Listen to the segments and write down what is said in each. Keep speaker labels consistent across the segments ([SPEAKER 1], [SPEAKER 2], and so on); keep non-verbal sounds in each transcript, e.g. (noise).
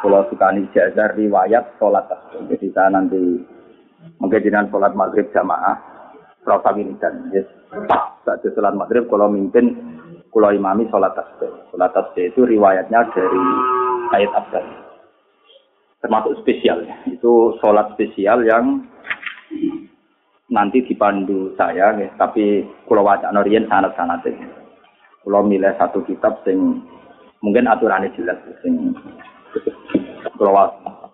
[SPEAKER 1] kalau sukani jazar riwayat sholat. Jadi saya nanti mungkin dengan sholat maghrib jamaah, rasa wiridan. Yes. Pas saat sholat maghrib, kalau mimpin, kalau imami sholat tasbih. Sholat tasbih itu riwayatnya dari Sayyid Abdul. Termasuk spesial. Itu sholat spesial yang nanti dipandu saya, ya. tapi kalau wajah norian sangat-sangat. Kalau milih satu kitab sing mungkin aturannya jelas sing kalau wa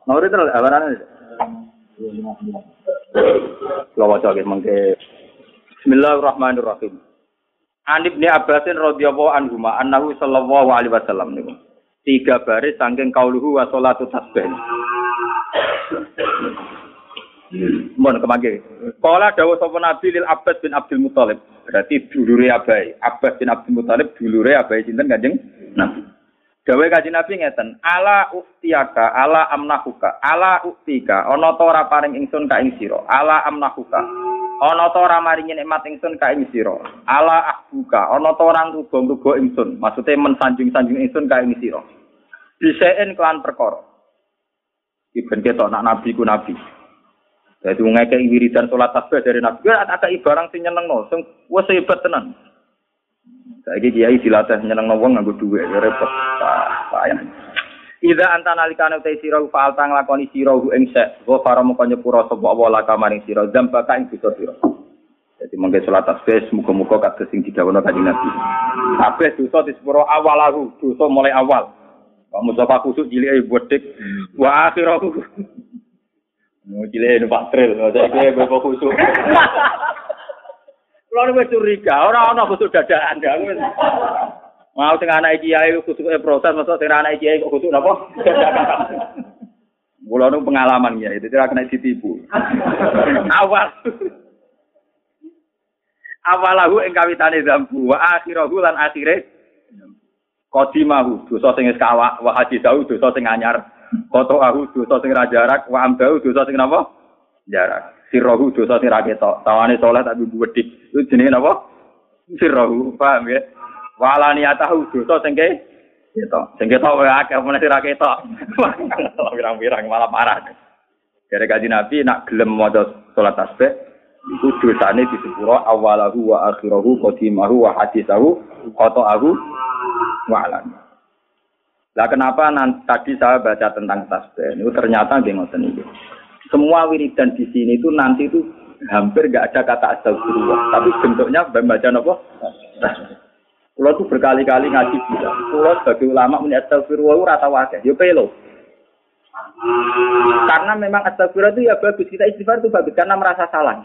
[SPEAKER 1] nori terus awaran wajah gitu mungkin Bismillahirrahmanirrahim. An ibni Abbasin radhiyallahu anhu ma annahu sallallahu alaihi wasallam. Tiga baris saking kauluhu wa sholatu tasbih. Mohon kemangke. Kala dawuh sapa Nabi lil Abbas bin Abdul. Berarti dulure Abai. Abbas bin Abdul dulure Abai sinten Kanjeng Nabi. Dawe Kanjeng Nabi ngeten, ala uktiyaka, ala amnahuka, ala uktika, ana ta ora paring ingsun ka ing sira, ala amnahuka. Ana ta ora maringi nikmat ingsun ka ing sira, ala ahbuka, ana ta ora ngrugo-ngrugo ingsun, maksude mensanjung-sanjung ingsun ka ing sira. Disein kelan perkara. Iben ketok nak nabi ku nabi. Jadi ngekei wiridan sholat tasbih dari nabi, ya ada barang sing nyenengno, sing wis tenan. Saiki kiai dilatih nyeneng wong nganggo dhuwit ya repot. Payah. Ida anta nalikane utai sira fa alta nglakoni sira ing sek, wa fara moko nyepura sapa wa la kamaring sira zamba ka ing dosa sira. Jadi mungkin sholat tasbih muga-muga kados sing didhawuhna kanjeng Nabi. Kabeh dosa disepuro awalahu, dosa mulai awal. Pak Mustafa kusuk cilik bodhek wa akhirahu. (laughs) Mau cilik numpak trail, saya kira bapak kusuk. (laughs) Kalau wis curiga, ora ana kusuk dadakan. Mau sing anak kiai kusuke proses, masa sing anak kiai kok kusuk napa? Kulo nu pengalaman ya, itu tidak kena ditipu. Awal. Awalahu ing kawitane zambu wa akhirahu lan akhire qadimahu dosa sing wis kawak wa hadisahu dosa sing anyar koto ahu dosa sing ra jarak wa amdahu dosa sing napa jarak sirrohu dosa sing ra ketok. Tawane saleh tapi wedhik itu jenenge napa? Sirrohu paham ya? Wala niatahu dosa sing ke ketok. Sing ketok wae akeh meneh sing ra ketok. (laughs) Pirang-pirang malah parah dari kaji nabi nak gelem maca salat tasbih iku dosane disepuro awalahu wa akhirahu qadimahu wa hadisahu qata'ahu wa alam. Lah kenapa nanti, tadi saya baca tentang tasbih itu ternyata nggih ngoten iki. Semua wiridan di sini itu nanti itu hampir nggak ada kata astagfirullah, tapi bentuknya baca apa? Kulo tuh berkali-kali ngaji bilang, kulo sebagai ulama punya astagfirullah ora tau akeh, yo pelo. Karena memang astagfirullah itu ya bagus, kita istighfar itu bagus karena merasa salah.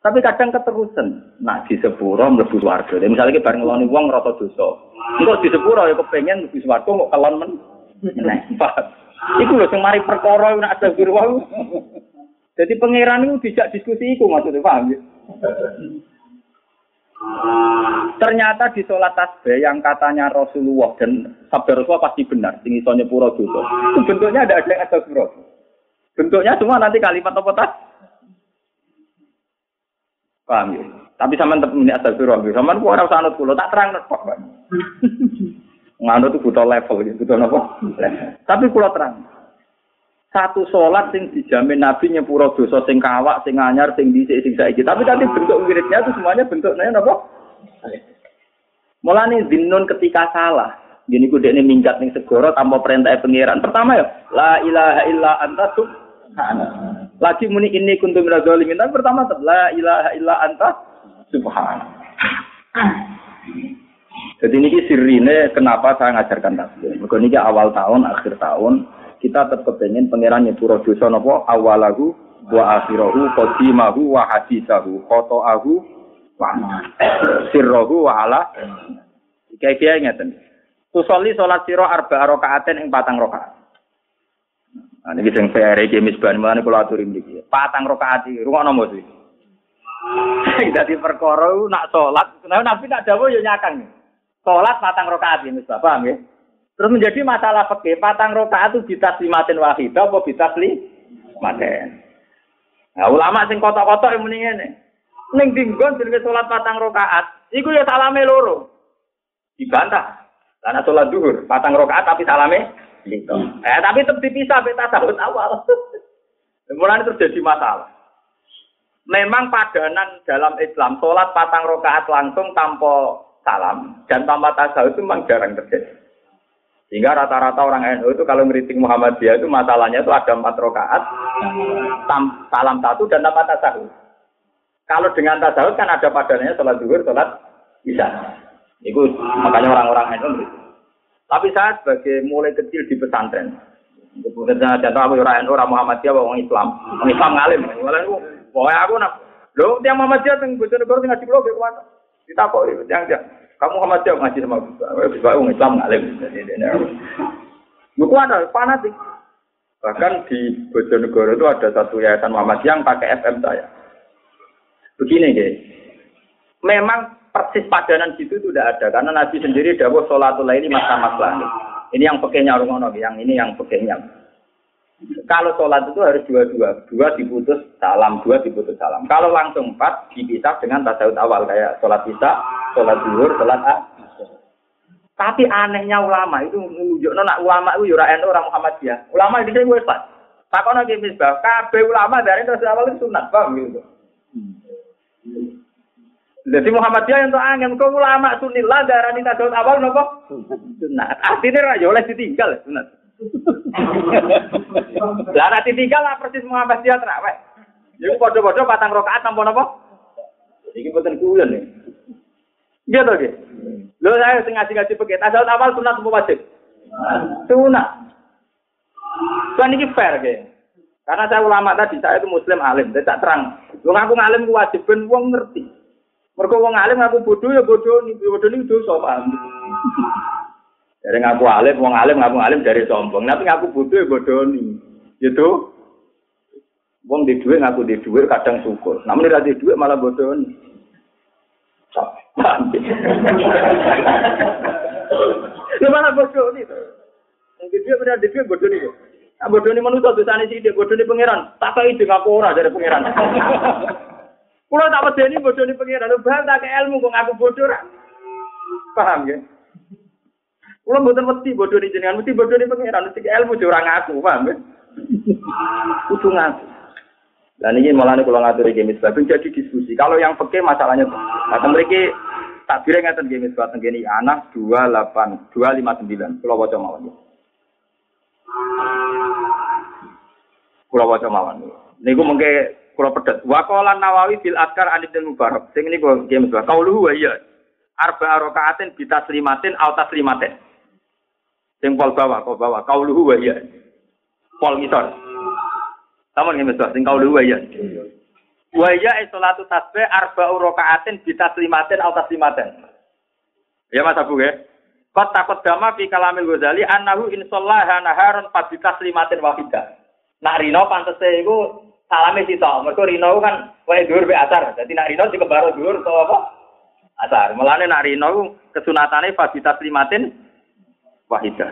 [SPEAKER 1] Tapi kadang keterusan. Nah, di sepuro mlebu swarga. Misalnya kita bareng ngeloni wong ngrasa dosa. Engko di sepuro ya kepengen mlebu swarga kok kelon men. Nah, (laughs) Iku lho sing mari perkara ada wae. Jadi pangeran itu dijak diskusi iku maksudnya paham ya? Ternyata di sholat tasbih yang katanya Rasulullah dan sabda Rasulullah pasti benar, sing iso nyepuro dosa. Itu bentuknya ada ada ada Bentuknya semua nanti kalimat apa tas? Paham ya? Tapi sama tetap ini astagfirullah. Sama ku ora usah anut kula, tak terang kok. Nganut itu butuh level gitu, butuh apa? Tapi kula terang. Satu sholat sing dijamin Nabi nyepuro dosa sing kawak, sing anyar, sing dhisik, sing saiki. Tapi tadi bentuk wiridnya itu semuanya bentuknya apa? Mulane dinun ketika salah. Gini ku dekne minggat ning segoro tanpa perintah pangeran. Pertama ya, la ilaha illa anta subhanallah. Lagi muni ini kuntum minaz zalimin. Tapi pertama la ilaha illa anta subhanallah. Jadi ini sirine kenapa saya ngajarkan tasbih. Mergo niki awal tahun, akhir tahun kita tetap kepengen pangeran nyepuro dosa napa awalahu wa akhirahu qadimahu wa hadisahu qata'ahu wa sirrahu wa ala Kayak ngeten. Tusolli salat sira arba rakaatin ing patang rakaat. Nah, ini sing PR iki misbah mulane kula aturi mriki. Patang rakaat iki rungono mos (laughs) iki. Dadi perkara nak salat, nah Nabi nak dawuh ya nyakang. Salat patang rakaat iki misbah, paham ya? Terus menjadi masalah fikih, patang rakaat itu bitaslimatin wahidah apa bitasli maten. Nah, ulama sing kotok-kotok yang mending ngene. Ning dinggon jenenge salat patang rakaat, iku ya salame loro. Dibantah. Karena salat zuhur patang rakaat tapi salame gitu. Eh tapi tetap dipisah beta tahun awal. (laughs) Mulai terjadi masalah. Memang padanan dalam Islam sholat patang rakaat langsung tanpa salam dan tanpa tasawuf itu memang jarang terjadi. Sehingga rata-rata orang NU itu kalau ngeriting Muhammadiyah itu masalahnya itu ada empat rakaat, salam satu dan tanpa tasawuf. Kalau dengan tasawuf kan ada padanannya sholat zuhur, sholat bisa. Itu makanya orang-orang NU Tapi saya sebagai mulai kecil di pesantren, Sebenarnya contoh aku orang NU, orang Muhammadiyah, orang Islam, orang Islam ngalim. Pokoknya aku nak, lo tiang Muhammadiyah yang bojonegoro ngaji blog ke mana? Kita kok yang kamu sama siapa ngaji sama Bisa orang Islam ngalim. Buku ada fanatik. Bahkan di Bojonegoro itu ada satu yayasan Muhammad yang pakai FM saya. Begini guys, memang persis padanan situ itu tidak ada karena Nabi sendiri dawuh sholatul ini masa masalah. Ini yang pekehnya orang yang ini yang pekehnya. Kalau sholat itu harus dua-dua, dua diputus salam, dua diputus salam. Kalau langsung empat dipisah dengan tasawuf awal kayak sholat isya, sholat zuhur, sholat a. Tapi anehnya ulama itu menunjuk nak ulama itu yura NU orang Muhammadiyah. Ulama di sini gue pas. Takon lagi misbah, kabeh ulama dari terus awal itu sunat, bang gitu. Jadi Muhammadiyah yang tuh angin, kok ulama sunillah darah tasawuf awal nopo sunat. Artinya raja oleh ditinggal sunat. Lah nanti tinggal lah persis Muhammadiyah terawih. Iku padha-padha patang rakaat tanpa napa? Iki boten kuyon nih. Toh, nggih. Lho saya sing ngaji-ngaji pakai tasawuf awal sunat apa wajib? Sunat. Kan iki fair, nggih. Karena saya ulama tadi, saya itu muslim alim, saya tak terang. Wong aku ngalim ku wajib ben wong ngerti. Mergo wong alim aku bodoh ya bodoh bodoh nih dosa paham. Dari ngaku alim, wong alim ngaku alim dari sombong. Tapi ngaku bodoh ya bodoh nih. Gitu. Wong di duit ngaku di duit kadang syukur. Namun di duit malah bodoh nih. Lu malah bodoh nih. Di duit benar di duit bodoh nih. Nah, nih manusia sih dia bodoh nih pangeran. Tak kayak itu ngaku ora dari pangeran. Kulo tak pedeni bodoh nih pangeran. Lu bahas tak ilmu kok ngaku bodoh Paham ya? Kulo mboten mesti bodoh di jenengan, mesti di pangeran, mesti ilmu curang aku, paham ya? Kudu ngaku. Dan ini malah nih kalau ngatur game itu jadi diskusi. Kalau yang peke masalahnya, nah mereka tak kira ngatur game itu gini anak dua delapan dua lima sembilan. Kalau baca mawon. Kalau baca mawon. Niku mungkin kalau pedet. Wakolan Nawawi bil askar anid dan mubarak. Sing ini gue game itu. Kau lu ya. Arba rokaatin bita selimatin autas selimatin. Sing pol bawah, kau bawah. Kau lu ya. Pol ngisor. Sampun nggih Mas, sing kaulu wa ya. Wa ya salatu tasbih arba'u raka'atin bi taslimatin aw taslimatin. Ya Mas Abu ya. Qad taqaddama fi kalamil Ghazali annahu in shallaha naharon fa taslimatin wahidah. Nak rino pantese iku salame sito. Mergo rino kan wae dhuwur be asar. Dadi nak rino dikebaro dhuwur utawa apa? Asar. Mulane nak rino kesunatane fa bi taslimatin wahidah.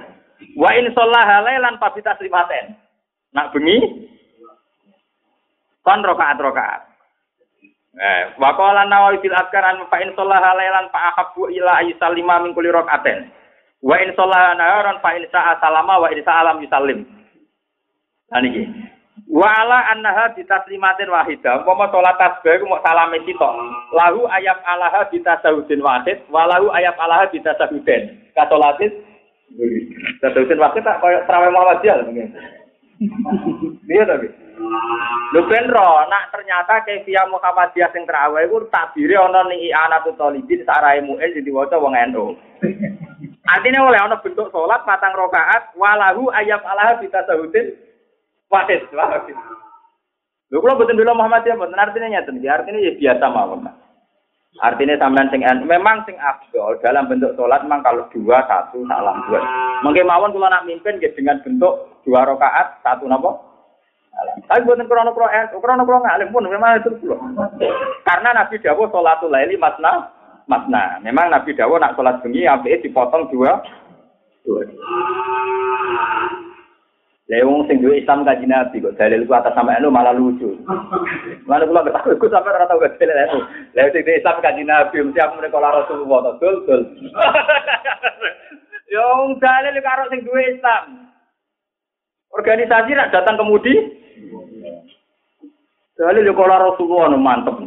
[SPEAKER 1] Wa in shallaha lailan fa bi taslimatin. Nak bengi kon rokaat rokaat. Eh, wakola nawawi fil askaran fa in sallaha lailan fa ahabbu ila ayusallima min kulli rakaatin. Wa in sallaha naharan fa in sa'a salama wa in sa'a lam yusallim. Nah niki. Wa ala annaha bi taslimatin wahidah. Umpama salat tasbih ku mok salame sitok. Lahu ayat alaha bi tasawudin wahid wa lahu ayat alaha bi tasawudin. Tasawudin wahid tak koyo traweh Muhammadiyah mungkin. Iya tapi. Lho ben ro, nak ternyata kefia Muhammadiyah sing terawih iku takdire ana ning I'anatul Talibin sarai mu'in sing diwaca wong NU. Artinya oleh ana bentuk salat patang rakaat walahu ayat Allah bisa sahutin wahid. Lho kula boten bela Muhammadiyah boten artinya nyeten, artinya ya biasa mawon. Artinya sampean sing memang sing afdol dalam bentuk sholat memang kalau dua satu salam dua. Mungkin mawon kalau nak mimpin gitu, dengan bentuk dua rakaat satu napa? Tapi buatan krono krono eh krono krono ngalim pun memang itu puluh. Karena Nabi Dawo sholatul laili matna matna. Memang Nabi Dawo nak sholat bengi api dipotong dua dua. Lewung sing duwe Islam kaji Nabi kok dalil ku atas sama elu malah lucu. Mana kula ketahui ku sampe ora tau dalil. Lewung sing duwe Islam kaji Nabi mesti aku mrene kala Rasulullah to dul dul. (laughs) Yo dalil karo sing duwe Islam. Organisasi rak datang kemudi. Dalil yo kala Rasulullah mantep.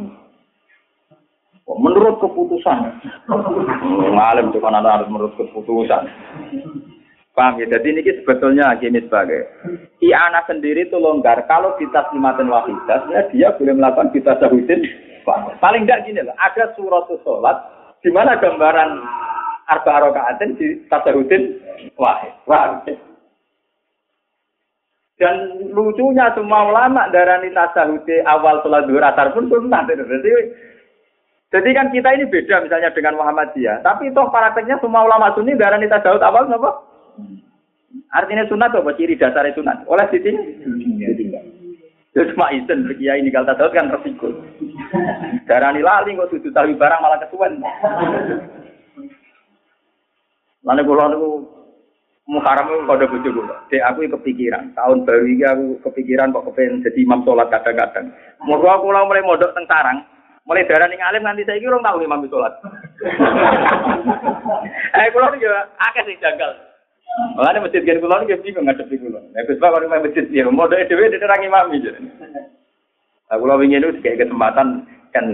[SPEAKER 1] Menurut keputusan. (laughs) Ngalim tuh kan harus menurut keputusan. Paham ya? Jadi ini sebetulnya gini sebagai Iana sendiri itu longgar. Kalau kita simatin wahidah, ya dia boleh melakukan kita sahudin. Paling enggak gini loh, ada surat sholat di mana gambaran arba rokaatin di tasahudin wahid. Paham ya? Dan lucunya semua ulama darani tasahudi awal sholat dua asar pun sunnah. Jadi, jadi kan kita ini beda misalnya dengan Muhammadiyah. Tapi toh prakteknya semua ulama sunni darani tasahud awal apa? Artinya sunat apa ciri dasar sunat? Oleh sini? Itu cuma isen kiai ini kalau tahu kan resiko. Darah lali kok sudut tahu barang malah kesuwen. Lalu kalau aku muharam itu kode bojo gue. Dek aku kepikiran. Tahun baru ini aku kepikiran kok kepengen jadi imam sholat kadang-kadang. Mau aku mulai modok teng sarang. Mulai darah ning alim nanti saya kira tahu imam sholat. (laughs) Eh kalau juga akeh sih janggal. Malah masjid gen kula nggih bingung ngadepi kula. Nek Gus Pak kalau masjid ya modho dhewe diterang imami. Nah, kula wingi itu kayak kesempatan kan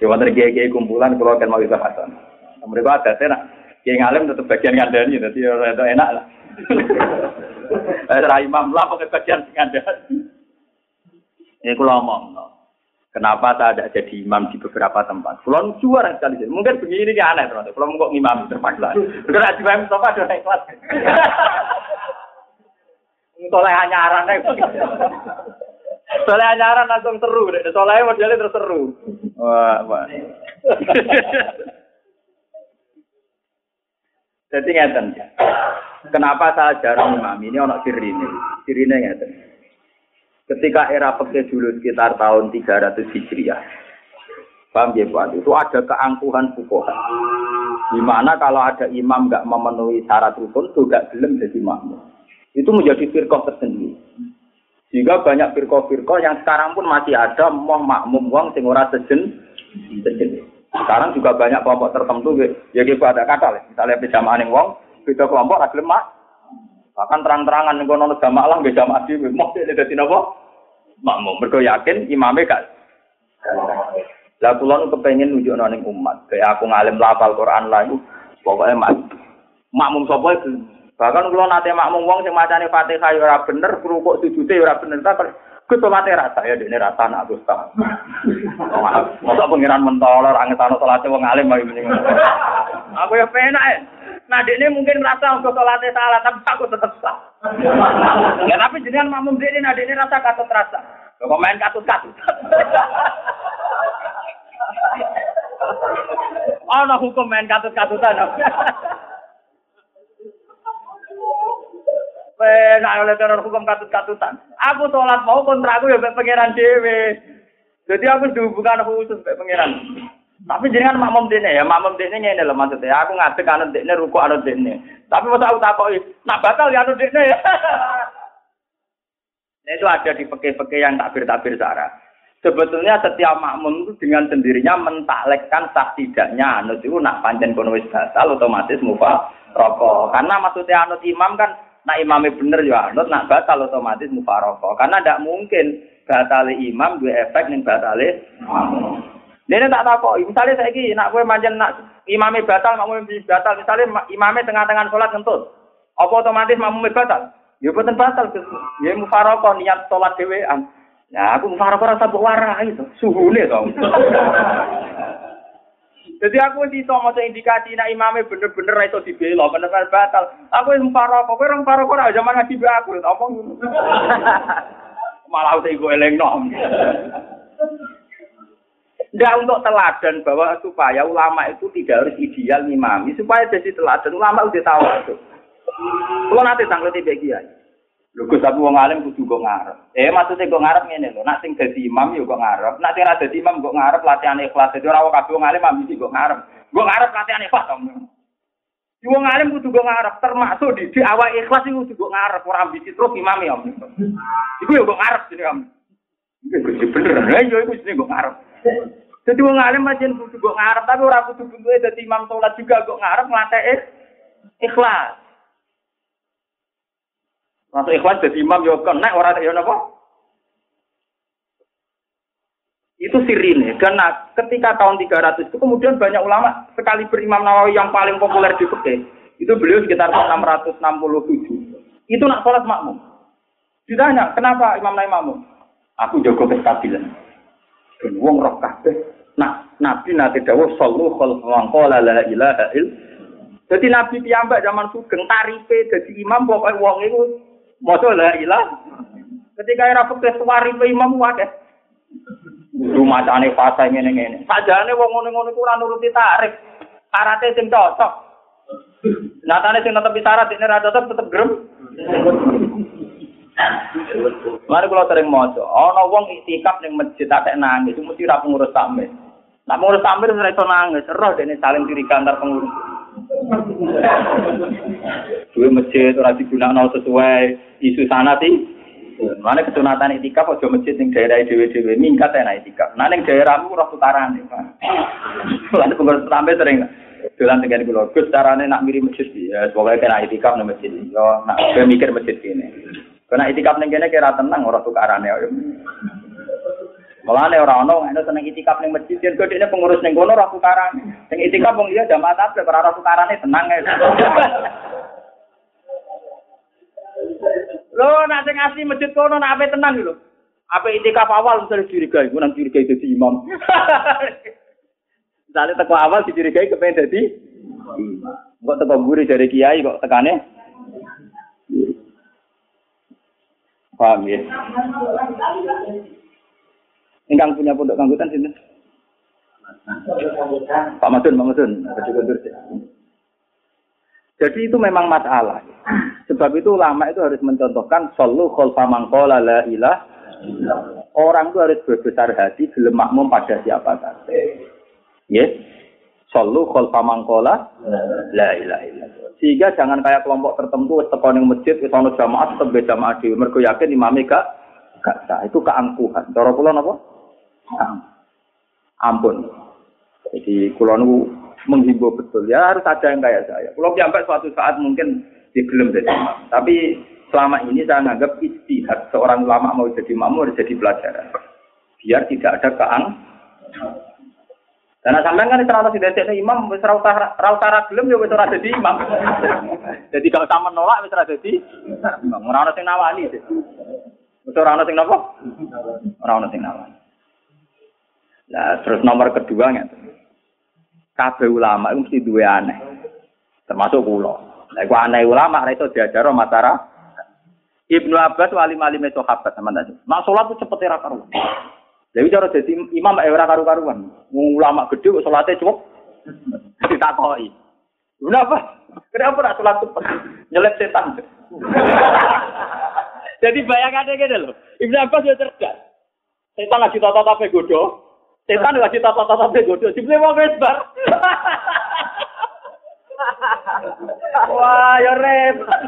[SPEAKER 1] ya wonten kiai kumpulan kula kan mau bisa hasan. Mereka ada nak kiai ngalim tetap bagian ngandani dadi ora enak lah. (laughs) Eh imam lah pakai bagian ngandani. Ini kula omong. Kenapa saya tidak jadi imam di beberapa tempat? Kulon juara sekali. Mungkin begini ini aneh teman. Kulon kok imam terpaksa. Karena di imam Mustafa ada naik kelas. (laughs) Soleh anyaran Soleh anyaran langsung seru. Soleh modelnya terus seru. Wah, wah. Jadi ngeten. Kenapa saya jarang imam ini orang sirine? Sirine ngeten. Ketika era pakai dulu sekitar tahun 300 Hijriah. Paham ya Pak? Itu ada keangkuhan fukoha. Di mana kalau ada imam nggak memenuhi syarat rukun, itu nggak belum jadi makmum. Itu menjadi firqah tersendiri. Sehingga banyak firqah-firqah yang sekarang pun masih ada mau makmum wong sing ora sejen. Sekarang juga banyak kelompok tertentu ya gitu ada kata lah. Misalnya berjamaah ning wong, beda kelompok ra gelem Bahkan terang-terangan ning kono jamaah lah beda jamaah dhewe. Mau dadi napa? Makmum. Mergo yakin imame gak Lah kula nu kepengin nunjukno ning umat, kayak aku ngalim lafal Quran lah iku pokoke mak makmum sapa. Bahkan kula nate makmum wong sing macane Fatihah ora bener, rukuk sujude ora bener. Tak Gus mate rasa ya dene rasa nak Gus ta. Masa pengiran mentolor angetano salate wong alim Aku ya penak ya. Nah, ini mungkin rasa untuk sholatnya salah, tapi aku tetap sah. ya, tapi jenengan makmum ini, nah ini rasa katut rasa. Kok main katut-katut. oh, no hukum main katut-katutan. Nah, oleh karena hukum katut-katutan. Aku sholat mau kontra aku ya pengiran dewe. Jadi aku dihubungkan khusus pengiran. Tapi jangan makmum dene ya, makmum dene ngene lho maksudnya. Aku ngadeg anu dene ruku anu dene. Tapi masa aku takoki, nak batal ya anu dene ya. (laughs) Nah, itu ada di peke-peke yang takbir-takbir sarah. Sebetulnya setiap makmum itu dengan sendirinya mentaklekkan sah tidaknya anut itu nak panjen kono batal otomatis mufa rokok. Karena maksudnya anut imam kan nak imamnya bener ya anut nak batal otomatis mufa rokok. Karena tidak mungkin batal imam dua efek ning batal makmum. Dene tak takoki, misalnya saya ini, nak gue manjen nak imame batal, makmum batal, misalnya imame tengah-tengah sholat ngentut, apa otomatis makmum batal? Ya betul batal, ya mufarokoh niat sholat dewean. Ya aku mufarokoh rasa berwarna itu, suhune dong. (laughs) Jadi aku sih so mau indikasi nak imame bener-bener itu dibela, bener-bener batal. Aku wis mufarokoh, kowe orang mufarokoh ora zaman ngaji aku, apa? (laughs) Malah udah gue eleng Enggak untuk teladan bahwa supaya ulama itu tidak harus ideal ngimami, supaya jadi teladan ulama udah tahu itu. Kalau nanti tanggal tiga kiai, lu gus aku wong alim kudu kok ngarep. Eh maksudnya kok ngarep ngene lho, nak sing dadi imam yo kok ngarep, nak sing ora dadi imam kok ngarep latihan ikhlas. Jadi ora kabeh wong alim ambisi kok ngarep. Kok ngarep latihan ikhlas. Wong alim kudu kok ngarep, termasuk di, di awal ikhlas kudu kok ngarep, ora ambisi terus imam ya. Iku yo kok ngarep jenenge am. Iku bener, ayo iku jenenge kok ngarep. Jadi wong alim aja kudu kok ngarep, tapi ora kudu bentuke dadi imam salat juga kok ngarep nglateke ikhlas. Masuk ikhlas jadi imam yo kena ora yo napa? Itu sirine. Nah, ketika tahun 300 itu kemudian banyak ulama sekali berimam Nawawi yang paling populer di fikih. Itu beliau sekitar 667. Itu nak sholat makmum. Ditanya, kenapa Imam Nawawi makmum? Aku jago kestabilan. Dan wong roh kabeh. Nah, Nabi nanti dawuh sallu khalqan qala la ilaha il. Jadi Nabi piyambak zaman sugeng tarife dadi imam pokoke wong iku Masa la ilah. Ketika era fikih suwari imam wae. Kudu macane fasa ngene-ngene. Sajane wong ngono-ngono ku ora nuruti tarif. Syaratnya sing cocok. Nyatane sing tetep syarat ini ra cocok tetep grem. Mari kalau sering maca, ana wong iktikaf ning masjid tak nangis, mesti ra pengurus tamir. Nak pengurus tamir ora iso nangis, roh dene saling diri antar pengurus. Duwe masjid ora digunakno sesuai isu sana sih. Mana kesunatan itikaf aja masjid ning daerah dhewe-dhewe mingkat enak itikaf. Nah ning daerahmu ora tukaran. Lan pengurus sampe sering dolan dengan kula. Gus carane nak mirip masjid ya pokoke kena itikaf nang masjid. Yo nak mikir masjid kene. Kena itikaf ning kene kira tenang ora tukarane. Mulane ora ono nek seneng itikaf ning masjid yen kok dekne pengurus ning kono ora tukaran. Sing itikaf wong iya jamaah tabligh ora tukarane tenang ae. Lho nek sing asli masjid kono nek ape tenang lho. Ape itikaf awal misalnya curiga iku nang curiga dadi imam. (laughs) Misalnya teko awal dicurigai kepengen dadi imam. Kok teko mburi dari kiai kok tekane Paham ya? Ingkang punya pondok kanggutan sini. Pak Madun, Pak Madun, Jadi itu memang masalah. Sebab itu ulama itu harus mencontohkan solu kholfa mangkola la ilah. Orang itu harus berbesar hati gelem makmum pada siapa saja. Yes. Solu kholfa mangkola la ilah ilah. Sehingga jangan kayak kelompok tertentu wis teko masjid wis ana jamaah tetep jamaah dhewe mergo yakin imame gak gak sah. Itu keangkuhan. Cara kula napa? ampun. Jadi kulo nu menghimbau betul ya harus ada yang kayak saya. Kulo sampai suatu saat mungkin digelem jadi imam. Tapi selama ini saya menganggap istihad seorang ulama mau jadi imam harus jadi pelajaran. Biar tidak ada keang. Karena sampean kan terlalu tidak jadi imam, wis ra ra gelem ya wis ora dadi imam. (laughs) Jadi gak usah menolak wis ora dadi imam. Ora ono sing nawani. Wis ora ono sing napa? Ora ono sing nawani. Nah, terus nomor kedua nggak Kabeh ulama itu mesti dua aneh. Termasuk kula. Nah, iku aneh ulama ra iso diajar matara. Ibnu Abbas wali mali sahabat teman tadi. Sholat tuh cepet era karuan. Jadi cara jadi imam era karu-karuan. Ulama gede sholatnya cukup ditakoi. Kenapa? Kenapa nak sholat cepet? Nyelip setan. (laughs) Jadi bayangkan aja gitu loh. Ibnu Abbas ya cerdas. Setan lagi tata-tata godo, Setan lagi tata-tata godo, sibuk mau bar. Wah, ya repot.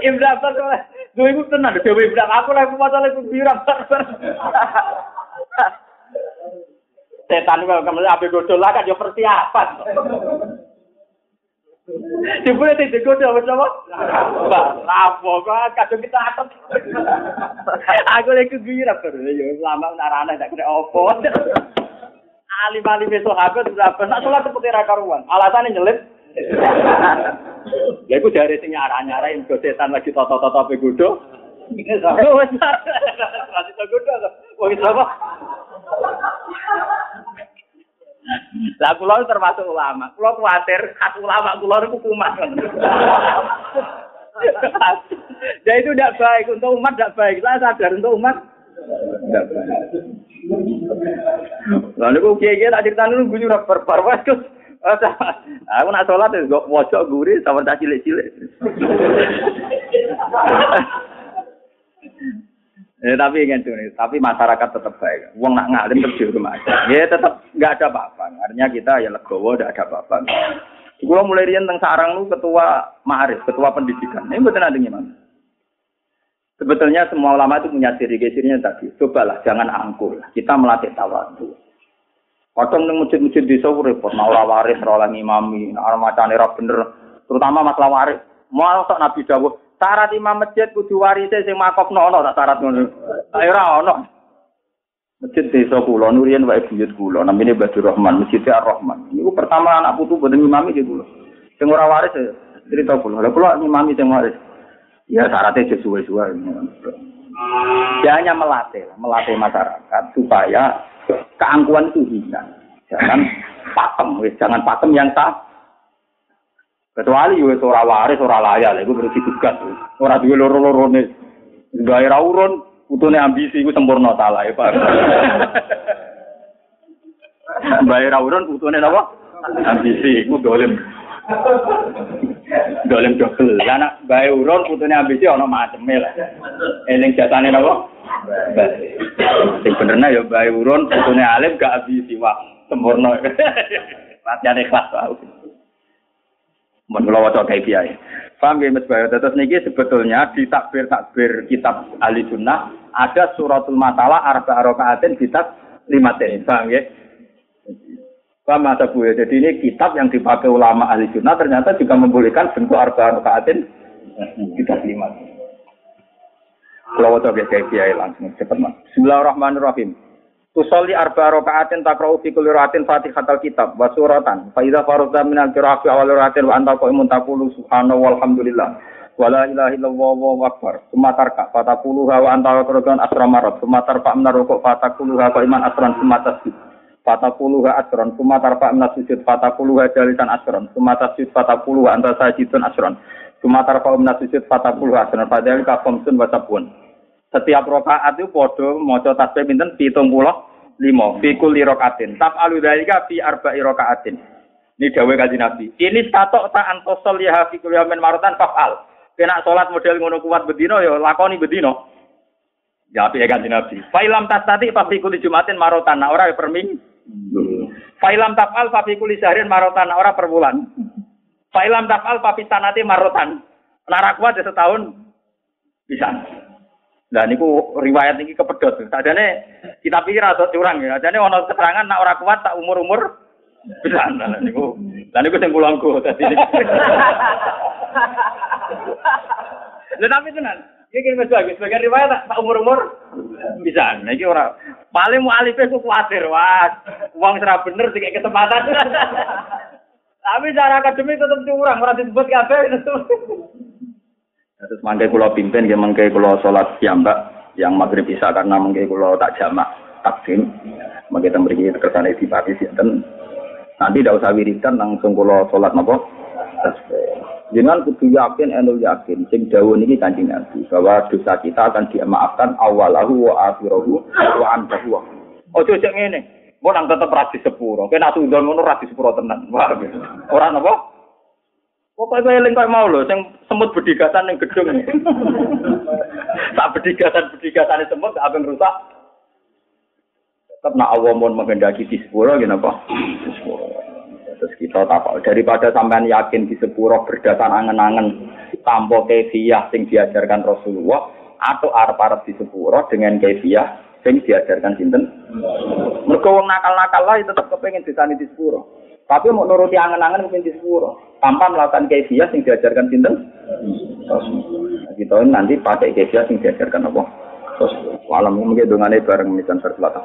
[SPEAKER 1] (laughs) Ibnu Abbas gue iku tenan dhewe Ibnu aku lagi maca lagi biram. Setan kok kemene ape godol lah kan yo persiapan. Jebule te digoda wis apa? Lapo kok kadung kita atot. Aku lek kegirap terus ya lama narane tak kira opo. Ali-ali besok habis sudah nak salat seperti ra karuan. Alasane nyelip. Ya iku dari sing nyara-nyara yang setan lagi toto-toto pe godo. Wis masih godo. Wong apa? Lah kula termasuk ulama. Kula kuwatir khas ulama kula niku kumat. Ya itu tidak baik untuk umat tidak baik. Saya sadar untuk umat Lalu kok kiai tak cerita dulu gue perparwas terus. Aku nak sholat ya, gue pojok gurih sama tak cilik-cilik. (laughs) Ya, tapi kan tapi masyarakat tetap baik. Uang nak ngalim di rumah Ya tetap nggak ada apa-apa. Artinya kita ya legowo, tidak ada apa-apa. Gue mulai rian tentang sarang lu ketua ma'arif, ketua pendidikan. Ini betul ada gimana? Sebetulnya semua ulama itu punya ciri cirinya tadi. Cobalah jangan angkuh. Kita melatih tawadu. Kadang ning masjid-masjid desa repot, mau ora waris ora ngimami, ora macane ora bener. Terutama masalah waris. Mau sok Nabi dawuh, syarat imam masjid kudu warise sing makofno ono tak syarat ngono. Ayo ora ono. Masjid desa kula nurian wae buyut kula namine Badur Rahman, Masjid Ar-Rahman. Niku pertama anak putu boten ngimami di kula. Sing ora waris cerita kula. Lah kula ngimami sing waris. Ya syaratnya sesuai-sesuai. Dia hanya melatih, melatih masyarakat supaya keangkuhan itu hilang. Jangan pakem, jangan pakem yang sah. Kecuali yo ora waris, ora layak, iku berarti tugas. Ora duwe loro-lorone. Gawe ra urun, ambisi iku sempurna salah ya, Pak. Bae ra urun napa? Ambisi iku dolim. Dolem dobel. Lah nak bae urun putune ambisi ana maceme lah. Eling jatane napa? Sing benerna ya bae urun putune alim gak ambisi wah sempurna. (laughs) Latihan ikhlas wae. Mun kula waca kae kiai. Paham ya Mas Bayu? Terus niki sebetulnya di takbir-takbir kitab ahli sunnah ada suratul masalah arba rokaatin kitab lima ten. Paham ya? Paham ada Bu ya? Jadi ini kitab yang dipakai ulama ahli sunnah ternyata juga membolehkan bentuk arba rokaatin kitab lima. Kalau waktu kayak kiai langsung cepat mas. Bismillahirrahmanirrahim. Tusolli arba rakaatin takra'u fi kulli rakaatin Fatihatul kitab wa suratan. Fa idza farada min al-qira'ati awal rakaatin wa anta qa'imun taqulu subhanahu walhamdulillah. Wa la ilaha illallah wa akbar. Summa tarka wa anta qira'an asra marat. Summa tarfa min rukuk qa'iman asran summa tasjud. Fataquluha asran summa tarfa min sujud fataquluha jalisan asran. Summa tasjud fataquluha anta sajidun asran. Summa tarfa min sujud fataquluha asran. Padahal ka khamsun wa sabun. Setiap rokaat itu podo maca tasbih pinten 75 fi kulli rokaatin. Tap alu dalika fi arba'i rokaatin. Ini dawuh kanjeng Nabi. Ini statok ta antosol ya fi kulli yamin marutan fa'al. Kena salat model ngono kuat bedino ya lakoni bedino. Ya api kanjeng Nabi. Failam tastati fa fi kulli jumatin marotan. Nah, ora per ming. Failam tafal fa fi kulli syahrin marotan. Ora per bulan. Failam tafal fa fi sanati marotan. Lara kuat ya setahun bisa. Nah niku riwayat ini kepedot. Sadane kita pikir atau curang ya. Sadane ono keterangan nak ora kuat tak umur-umur bisa. Nah niku (laughs) lah niku sing kula dadi. Lha (laughs) tapi tenan. Iki wis bagus. Sebagian riwayat tak umur-umur bisa. Nah iki ora paling mau alife ku kuatir. Wah, uang serah bener sih kesempatan. (laughs) Tapi secara akademik tetap curang, ora disebut kabeh. Terus mangke kula pimpin nggih mangke kula salat piyambak yang maghrib bisa karena mangke kula tak jamak takdim. Mangke teng mriki kersane dipati sinten. Nanti tidak usah wiridan langsung kula salat napa? Jangan kudu yakin enul yakin sing dawuh niki Kanjeng Nabi bahwa dosa kita akan dimaafkan awalahu wa akhirahu wa antahu. Ojo cek ngene. Mau nang tetep rasi sepuro. Kena tundon ngono rasi sepuro tenan. Wah, ora napa? Pokoknya saya eling mau loh, yang semut berdigatan yang gedung. (laughs) tak berdigatan semut, apa yang rusak? Tetap nak Allah mau menghendaki di sepuro, gimana apa? Sepuro. Terus kita tahu daripada sampean yakin di sepuro berdasar angen-angen tanpa kefiah yang diajarkan Rasulullah atau arep-arep di sepuro dengan kefiah yang diajarkan sinten. Mergo wong nakal-nakal lah tetap kepengen disani di sepuro. Tapi mau nuruti angen-angen mungkin di sepuro. Tanpa melakukan kefiah yang diajarkan sinten. Kita nanti pakai kefiah yang diajarkan apa? Terus malam mungkin dengan bareng misalnya serta